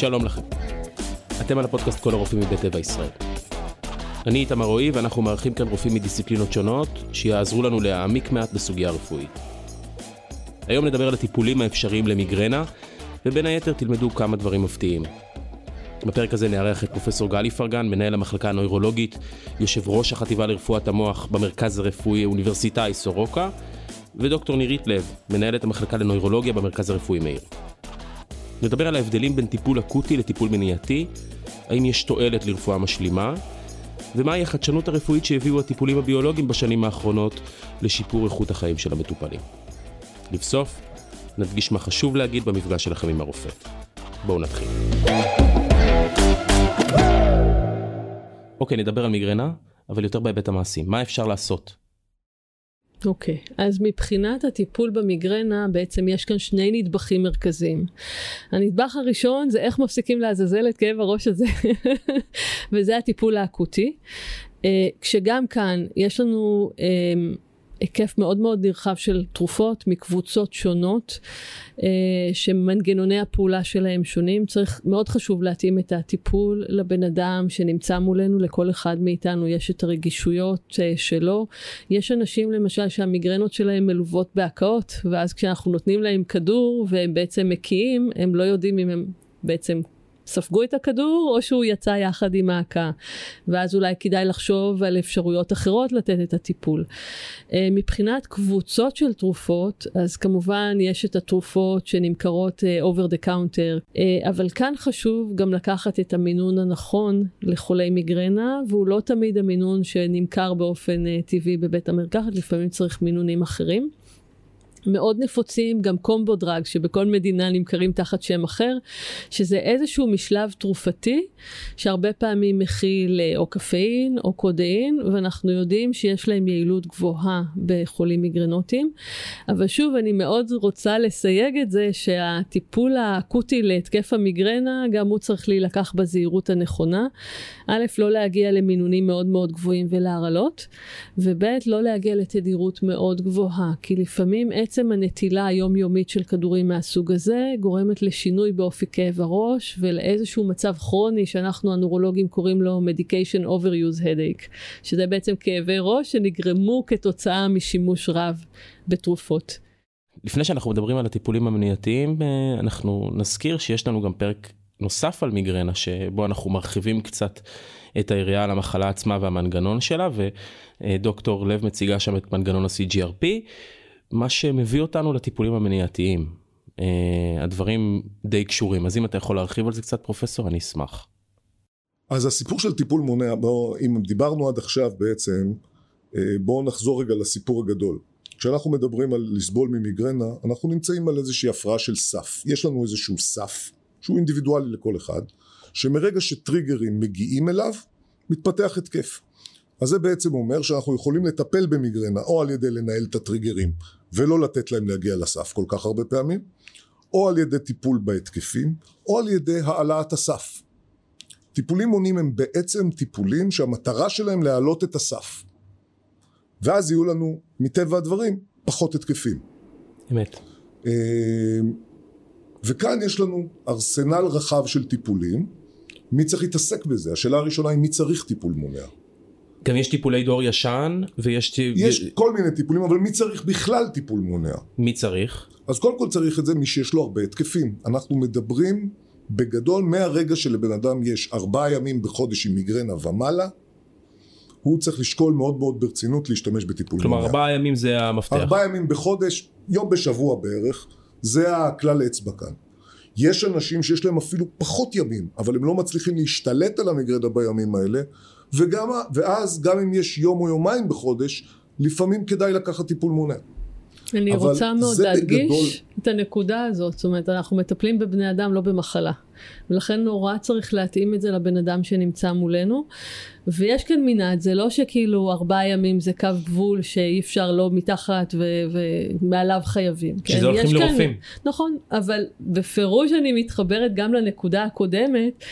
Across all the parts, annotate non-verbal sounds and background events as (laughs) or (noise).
שלום לכם. אתם על הפודקאסט כל הרופאים מבית טבע ישראל. אני איתמר רועי ואנחנו מארחים כאן רופאים מדיסציפלינות שונות שיעזרו לנו להעמיק מעט בסוגיה הרפואית. היום נדבר על הטיפולים האפשריים למיגרנה ובין היתר תלמדו כמה דברים מפתיעים. בפרק הזה נארח את פרופסור גלי פרגן, מנהל המחלקה הנוירולוגית, יושב ראש החטיבה לרפואת המוח במרכז הרפואי האוניברסיטאי סורוקה, ודוקטור נירית לב, מנהלת המחלקה לנוירולוגיה במרכז הרפואי מאיר. נדבר על ההבדלים בין טיפול אקוטי לטיפול מניעתי, האם יש תועלת לרפואה משלימה, ומהי החדשנות הרפואית שהביאו הטיפולים הביולוגיים בשנים האחרונות לשיפור איכות החיים של המטופלים. לבסוף, נדגיש מה חשוב להגיד במפגש שלכם עם הרופא. בואו נתחיל. אוקיי, נדבר על מיגרנה, אבל יותר בהיבט המעשי. מה אפשר לעשות? אוקיי, okay. אז מבחינת הטיפול במיגרנה, בעצם יש כאן שני נדבכים מרכזיים. הנדבך הראשון זה איך מפסיקים לעזאזל את כאב הראש הזה, (laughs) וזה הטיפול האקוטי. Uh, כשגם כאן יש לנו... היקף מאוד מאוד נרחב של תרופות מקבוצות שונות, אה, שמנגנוני הפעולה שלהם שונים. צריך, מאוד חשוב להתאים את הטיפול לבן אדם שנמצא מולנו, לכל אחד מאיתנו יש את הרגישויות אה, שלו. יש אנשים למשל שהמיגרנות שלהם מלוות בהקאות, ואז כשאנחנו נותנים להם כדור והם בעצם מקיאים, הם לא יודעים אם הם בעצם ספגו את הכדור או שהוא יצא יחד עם ההקה. ואז אולי כדאי לחשוב על אפשרויות אחרות לתת את הטיפול. אה, מבחינת קבוצות של תרופות, אז כמובן יש את התרופות שנמכרות אה, over the counter, אה, אבל כאן חשוב גם לקחת את המינון הנכון לחולי מיגרנה, והוא לא תמיד המינון שנמכר באופן טבעי בבית המרקחת, לפעמים צריך מינונים אחרים. מאוד נפוצים גם קומבו דרג שבכל מדינה נמכרים תחת שם אחר, שזה איזשהו משלב תרופתי שהרבה פעמים מכיל אה, או קפאין או קודאין, ואנחנו יודעים שיש להם יעילות גבוהה בחולים מיגרנוטיים. אבל שוב, אני מאוד רוצה לסייג את זה שהטיפול האקוטי להתקף המיגרנה, גם הוא צריך להילקח בזהירות הנכונה. א', לא להגיע למינונים מאוד מאוד גבוהים ולהרעלות, וב', לא להגיע לתדירות מאוד גבוהה, כי לפעמים עצם הנטילה היומיומית של כדורים מהסוג הזה גורמת לשינוי באופי כאב הראש ולאיזשהו מצב כרוני שאנחנו הנורולוגים קוראים לו medication overuse headache, שזה בעצם כאבי ראש שנגרמו כתוצאה משימוש רב בתרופות. לפני שאנחנו מדברים על הטיפולים המניעתיים, אה, אנחנו נזכיר שיש לנו גם פרק נוסף על מיגרנה, שבו אנחנו מרחיבים קצת את היריעה על המחלה עצמה והמנגנון שלה, ודוקטור לב מציגה שם את מנגנון ה-CGRP. מה שמביא אותנו לטיפולים המניעתיים. Uh, הדברים די קשורים, אז אם אתה יכול להרחיב על זה קצת פרופסור, אני אשמח. אז הסיפור של טיפול מונע, בוא, אם דיברנו עד עכשיו בעצם, uh, בואו נחזור רגע לסיפור הגדול. כשאנחנו מדברים על לסבול ממיגרנה, אנחנו נמצאים על איזושהי הפרעה של סף. יש לנו איזשהו סף, שהוא אינדיבידואלי לכל אחד, שמרגע שטריגרים מגיעים אליו, מתפתח התקף. אז זה בעצם אומר שאנחנו יכולים לטפל במיגרנה או על ידי לנהל את הטריגרים ולא לתת להם להגיע לסף כל כך הרבה פעמים, או על ידי טיפול בהתקפים, או על ידי העלאת הסף. טיפולים מונים הם בעצם טיפולים שהמטרה שלהם להעלות את הסף. ואז יהיו לנו, מטבע הדברים, פחות התקפים. אמת. אה, וכאן יש לנו ארסנל רחב של טיפולים. מי צריך להתעסק בזה? השאלה הראשונה היא מי צריך טיפול מונע. גם יש טיפולי דור ישן ויש... יש כל מיני טיפולים אבל מי צריך בכלל טיפול מונע? מי צריך? אז קודם כל צריך את זה מי שיש לו הרבה התקפים. אנחנו מדברים בגדול מהרגע שלבן אדם יש ארבעה ימים בחודש עם מיגרנה ומעלה הוא צריך לשקול מאוד מאוד ברצינות להשתמש בטיפול כלומר מונע. כלומר ארבעה ימים זה המפתח. ארבעה ימים בחודש, יום בשבוע בערך, זה הכלל אצבע כאן. יש אנשים שיש להם אפילו פחות ימים, אבל הם לא מצליחים להשתלט על המגרדה בימים האלה, וגם, ואז גם אם יש יום או יומיים בחודש, לפעמים כדאי לקחת טיפול מונע. אני רוצה מאוד להדגיש בגדול... את הנקודה הזאת, זאת אומרת אנחנו מטפלים בבני אדם לא במחלה ולכן נורא צריך להתאים את זה לבן אדם שנמצא מולנו ויש כאן מנעד, זה לא שכאילו ארבעה ימים זה קו גבול שאי אפשר לא מתחת ו- ומעליו חייבים. שזה כן? הולכים לרופאים. נכון, אבל בפירוש אני מתחברת גם לנקודה הקודמת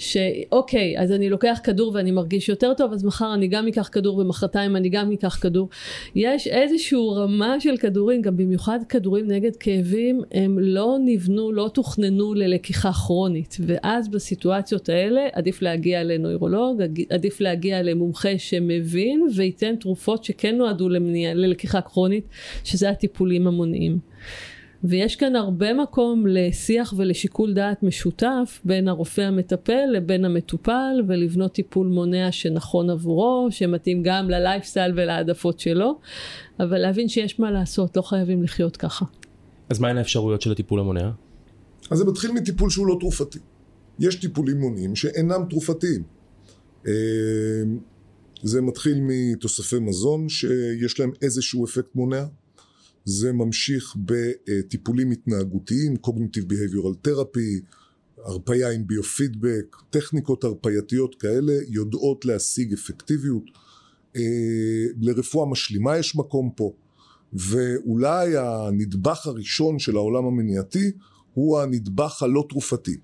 שאוקיי, אז אני לוקח כדור ואני מרגיש יותר טוב, אז מחר אני גם אקח כדור ומחרתיים אני גם אקח כדור. יש איזושהי רמה של כדורים, גם במיוחד כדורים נגד כאבים, הם לא נבנו, לא תוכננו ללקיחה כרונית, ואז בסיטואציות האלה עדיף להגיע לנוירולוג, עדיף להגיע למומחה שמבין וייתן תרופות שכן נועדו למניע, ללקיחה כרונית, שזה הטיפולים המונעים. ויש כאן הרבה מקום לשיח ולשיקול דעת משותף בין הרופא המטפל לבין המטופל ולבנות טיפול מונע שנכון עבורו, שמתאים גם ללייפסטייל ולהעדפות שלו, אבל להבין שיש מה לעשות, לא חייבים לחיות ככה. אז מהן האפשרויות של הטיפול המונע? אז זה מתחיל מטיפול שהוא לא תרופתי. יש טיפולים מונעים שאינם תרופתיים. אה, זה מתחיל מתוספי מזון שיש להם איזשהו אפקט מונע. זה ממשיך בטיפולים התנהגותיים, Cognitive Behavioral Therapy, הרפאיה עם ביופידבק, טכניקות הרפייתיות כאלה יודעות להשיג אפקטיביות. אה, לרפואה משלימה יש מקום פה, ואולי הנדבך הראשון של העולם המניעתי הוא הנדבך הלא תרופתי.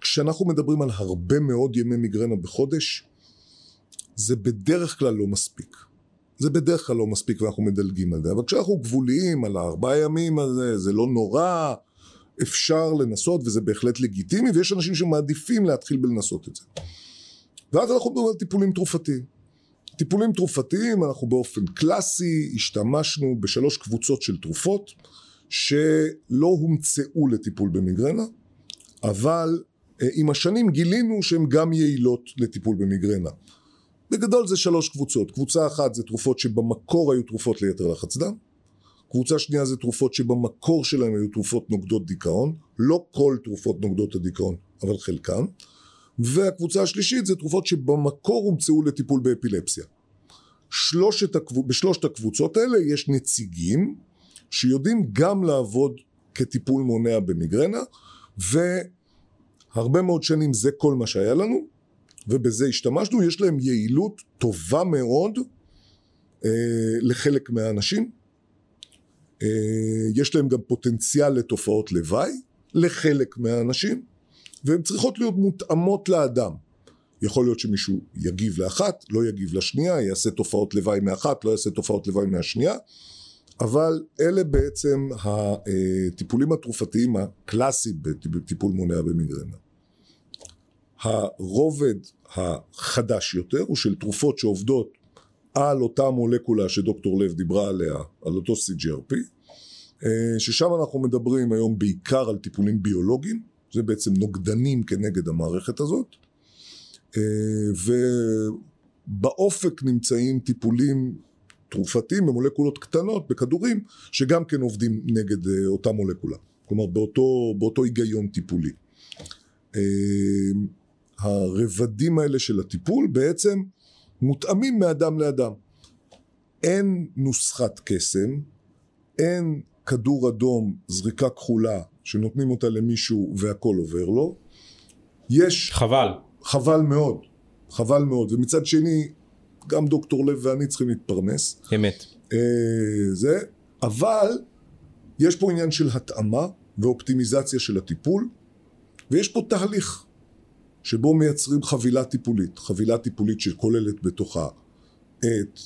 כשאנחנו מדברים על הרבה מאוד ימי מיגרנה בחודש, זה בדרך כלל לא מספיק. זה בדרך כלל לא מספיק ואנחנו מדלגים על זה, אבל כשאנחנו גבוליים על הארבעה ימים הזה, זה לא נורא, אפשר לנסות וזה בהחלט לגיטימי, ויש אנשים שמעדיפים להתחיל בלנסות את זה. ואז אנחנו מדברים על טיפולים תרופתיים. טיפולים תרופתיים, אנחנו באופן קלאסי השתמשנו בשלוש קבוצות של תרופות שלא הומצאו לטיפול במיגרנה, אבל אה, עם השנים גילינו שהן גם יעילות לטיפול במיגרנה. בגדול זה שלוש קבוצות, קבוצה אחת זה תרופות שבמקור היו תרופות ליתר לחץ דם, קבוצה שנייה זה תרופות שבמקור שלהם היו תרופות נוגדות דיכאון, לא כל תרופות נוגדות הדיכאון, אבל חלקן, והקבוצה השלישית זה תרופות שבמקור הומצאו לטיפול באפילפסיה. שלושת הקב... בשלושת הקבוצות האלה יש נציגים שיודעים גם לעבוד כטיפול מונע במיגרנה, והרבה מאוד שנים זה כל מה שהיה לנו, ובזה השתמשנו, יש להם יעילות טובה מאוד אה, לחלק מהאנשים, אה, יש להם גם פוטנציאל לתופעות לוואי לחלק מהאנשים, והן צריכות להיות מותאמות לאדם. יכול להיות שמישהו יגיב לאחת, לא יגיב לשנייה, יעשה תופעות לוואי מאחת, לא יעשה תופעות לוואי מהשנייה, אבל אלה בעצם הטיפולים התרופתיים הקלאסיים בטיפול מונע במיגרנה. הרובד החדש יותר הוא של תרופות שעובדות על אותה מולקולה שדוקטור לב דיברה עליה, על אותו CGRP, ששם אנחנו מדברים היום בעיקר על טיפולים ביולוגיים, זה בעצם נוגדנים כנגד המערכת הזאת, ובאופק נמצאים טיפולים תרופתיים במולקולות קטנות, בכדורים, שגם כן עובדים נגד אה, אותה מולקולה, כלומר באותו, באותו היגיון טיפולי. הרבדים האלה של הטיפול בעצם מותאמים מאדם לאדם. אין נוסחת קסם, אין כדור אדום, זריקה כחולה, שנותנים אותה למישהו והכל עובר לו. יש... חבל. חבל מאוד, חבל מאוד. ומצד שני, גם דוקטור לב ואני צריכים להתפרנס. אמת. אה, זה, אבל יש פה עניין של התאמה ואופטימיזציה של הטיפול, ויש פה תהליך. שבו מייצרים חבילה טיפולית, חבילה טיפולית שכוללת בתוכה את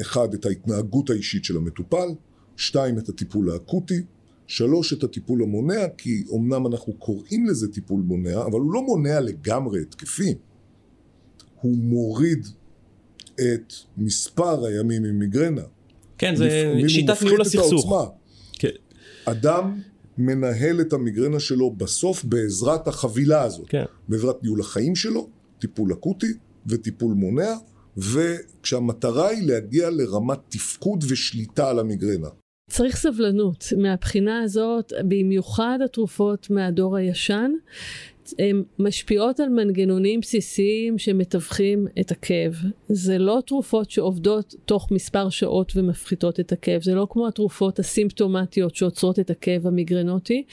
אחד, את ההתנהגות האישית של המטופל, שתיים, את הטיפול האקוטי, שלוש, את הטיפול המונע, כי אמנם אנחנו קוראים לזה טיפול מונע, אבל הוא לא מונע לגמרי התקפים, הוא מוריד את מספר הימים עם מיגרנה. כן, זה שיטת ניהול הסכסוך. כן. אדם מנהל את המיגרנה שלו בסוף בעזרת החבילה הזאת. כן. בעזרת ניהול החיים שלו, טיפול אקוטי וטיפול מונע, וכשהמטרה היא להגיע לרמת תפקוד ושליטה על המיגרנה. צריך סבלנות. מהבחינה הזאת, במיוחד התרופות מהדור הישן, משפיעות על מנגנונים בסיסיים שמתווכים את הכאב. זה לא תרופות שעובדות תוך מספר שעות ומפחיתות את הכאב, זה לא כמו התרופות הסימפטומטיות שעוצרות את הכאב המיגרנוטי,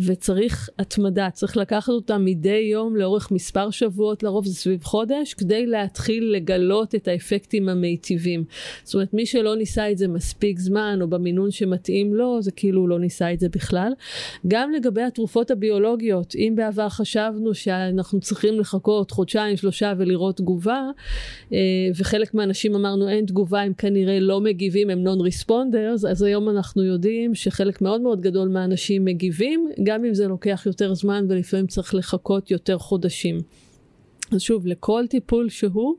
וצריך התמדה, צריך לקחת אותה מדי יום לאורך מספר שבועות, לרוב זה סביב חודש, כדי להתחיל לגלות את האפקטים המיטיבים. זאת אומרת, מי שלא ניסה את זה מספיק זמן, או במינון שמתאים לו, זה כאילו לא ניסה את זה בכלל. גם לגבי התרופות הביולוגיות, אם בעבר חשבנו שאנחנו צריכים לחכות חודשיים שלושה ולראות תגובה אה, וחלק מהאנשים אמרנו אין תגובה הם כנראה לא מגיבים הם נון ריספונדרס אז היום אנחנו יודעים שחלק מאוד מאוד גדול מהאנשים מגיבים גם אם זה לוקח יותר זמן ולפעמים צריך לחכות יותר חודשים. אז שוב לכל טיפול שהוא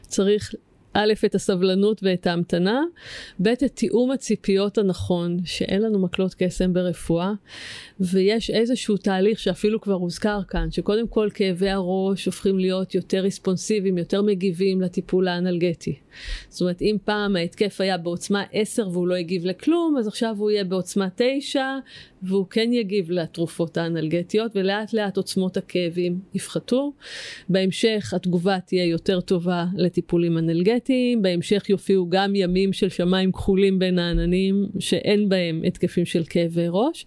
צריך א', את הסבלנות ואת ההמתנה, ב', את תיאום הציפיות הנכון, שאין לנו מקלות קסם ברפואה, ויש איזשהו תהליך שאפילו כבר הוזכר כאן, שקודם כל כאבי הראש הופכים להיות יותר ריספונסיביים, יותר מגיבים לטיפול האנלגטי. זאת אומרת, אם פעם ההתקף היה בעוצמה 10 והוא לא הגיב לכלום, אז עכשיו הוא יהיה בעוצמה 9, והוא כן יגיב לתרופות האנלגטיות, ולאט לאט עוצמות הכאבים יפחתו. בהמשך התגובה תהיה יותר טובה לטיפולים אנלגטיים, בהמשך יופיעו גם ימים של שמיים כחולים בין העננים, שאין בהם התקפים של כאבי ראש,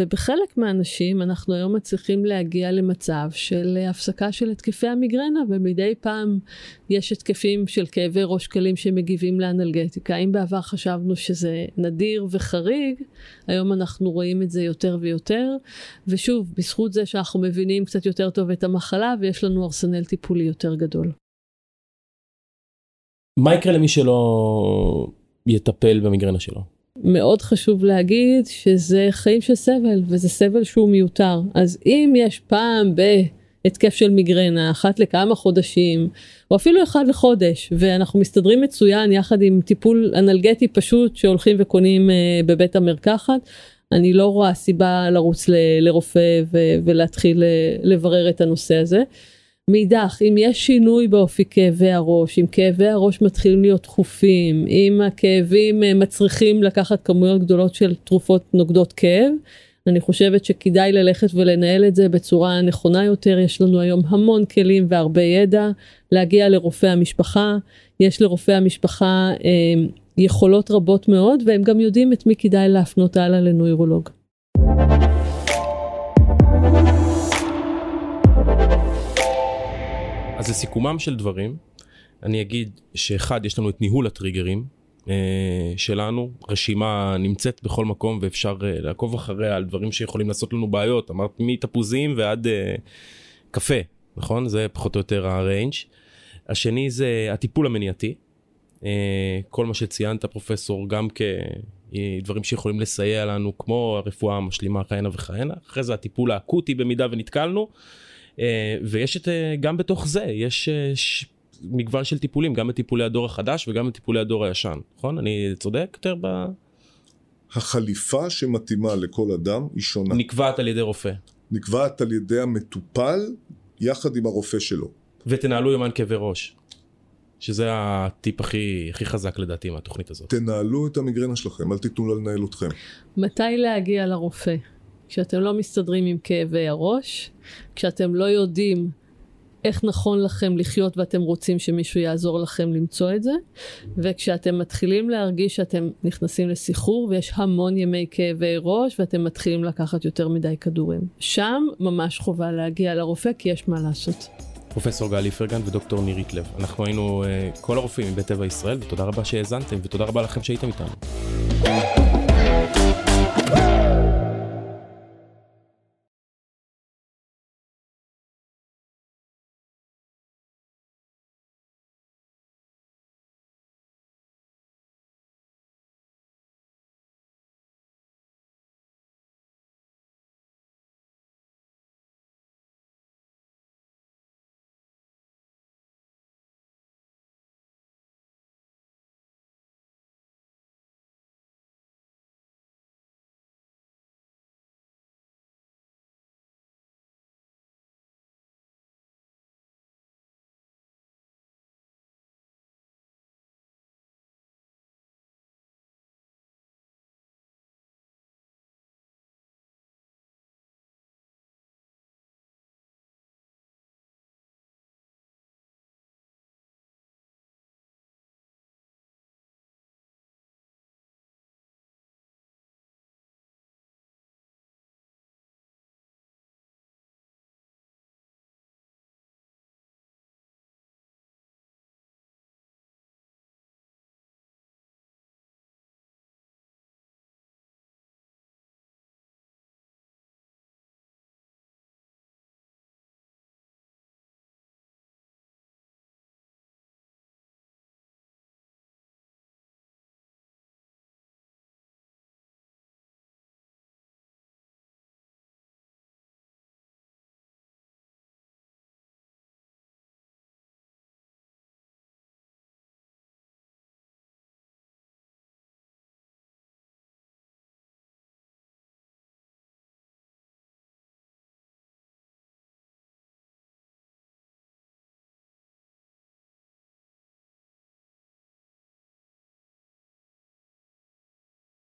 ובחלק מהאנשים אנחנו היום מצליחים להגיע למצב של הפסקה של התקפי המיגרנה, ומדי פעם יש התקפים של כאבי ראש קלים שמגיבים לאנלגטיקה. אם בעבר חשבנו שזה נדיר וחריג, היום אנחנו רואים את זה יותר ויותר, ושוב, בזכות זה שאנחנו מבינים קצת יותר טוב את המחלה ויש לנו ארסנל טיפולי יותר גדול. מה יקרה למי שלא יטפל במיגרנה שלו? מאוד חשוב להגיד שזה חיים של סבל, וזה סבל שהוא מיותר. אז אם יש פעם בהתקף של מיגרנה, אחת לכמה חודשים, או אפילו אחד לחודש, ואנחנו מסתדרים מצוין יחד עם טיפול אנלגטי פשוט שהולכים וקונים uh, בבית המרקחת, אני לא רואה סיבה לרוץ ל- לרופא ו- ולהתחיל uh, לברר את הנושא הזה. מאידך, אם יש שינוי באופי כאבי הראש, אם כאבי הראש מתחילים להיות דחופים, אם הכאבים אה, מצריכים לקחת כמויות גדולות של תרופות נוגדות כאב, אני חושבת שכדאי ללכת ולנהל את זה בצורה נכונה יותר. יש לנו היום המון כלים והרבה ידע להגיע לרופא המשפחה. יש לרופא המשפחה אה, יכולות רבות מאוד, והם גם יודעים את מי כדאי להפנות הלאה לנוירולוג. אז לסיכומם של דברים, אני אגיד שאחד, יש לנו את ניהול הטריגרים אה, שלנו, רשימה נמצאת בכל מקום ואפשר אה, לעקוב אחריה על דברים שיכולים לעשות לנו בעיות, אמרת מתפוזים ועד אה, קפה, נכון? זה פחות או יותר הריינג'. השני זה הטיפול המניעתי, אה, כל מה שציינת פרופסור, גם כדברים שיכולים לסייע לנו, כמו הרפואה המשלימה כהנה וכהנה, אחרי זה הטיפול האקוטי במידה ונתקלנו. אה, ויש את, אה, גם בתוך זה, יש אה, מגוון של טיפולים, גם בטיפולי הדור החדש וגם בטיפולי הדור הישן, נכון? אני צודק יותר ב... החליפה שמתאימה לכל אדם היא שונה. נקבעת על ידי רופא. נקבעת על ידי המטופל יחד עם הרופא שלו. ותנהלו יומן כאבי ראש. שזה הטיפ הכי, הכי חזק לדעתי מהתוכנית הזאת. תנהלו את המיגרנה שלכם, אל תיתנו לה לנהל אתכם. מתי להגיע לרופא? כשאתם לא מסתדרים עם כאבי הראש, כשאתם לא יודעים איך נכון לכם לחיות ואתם רוצים שמישהו יעזור לכם למצוא את זה, וכשאתם מתחילים להרגיש שאתם נכנסים לסחרור ויש המון ימי כאבי ראש ואתם מתחילים לקחת יותר מדי כדורים. שם ממש חובה להגיע לרופא כי יש מה לעשות. פרופסור גל איפרגן ודוקטור נירית לב. אנחנו היינו uh, כל הרופאים מבית טבע ישראל ותודה רבה שהאזנתם ותודה רבה לכם שהייתם איתנו.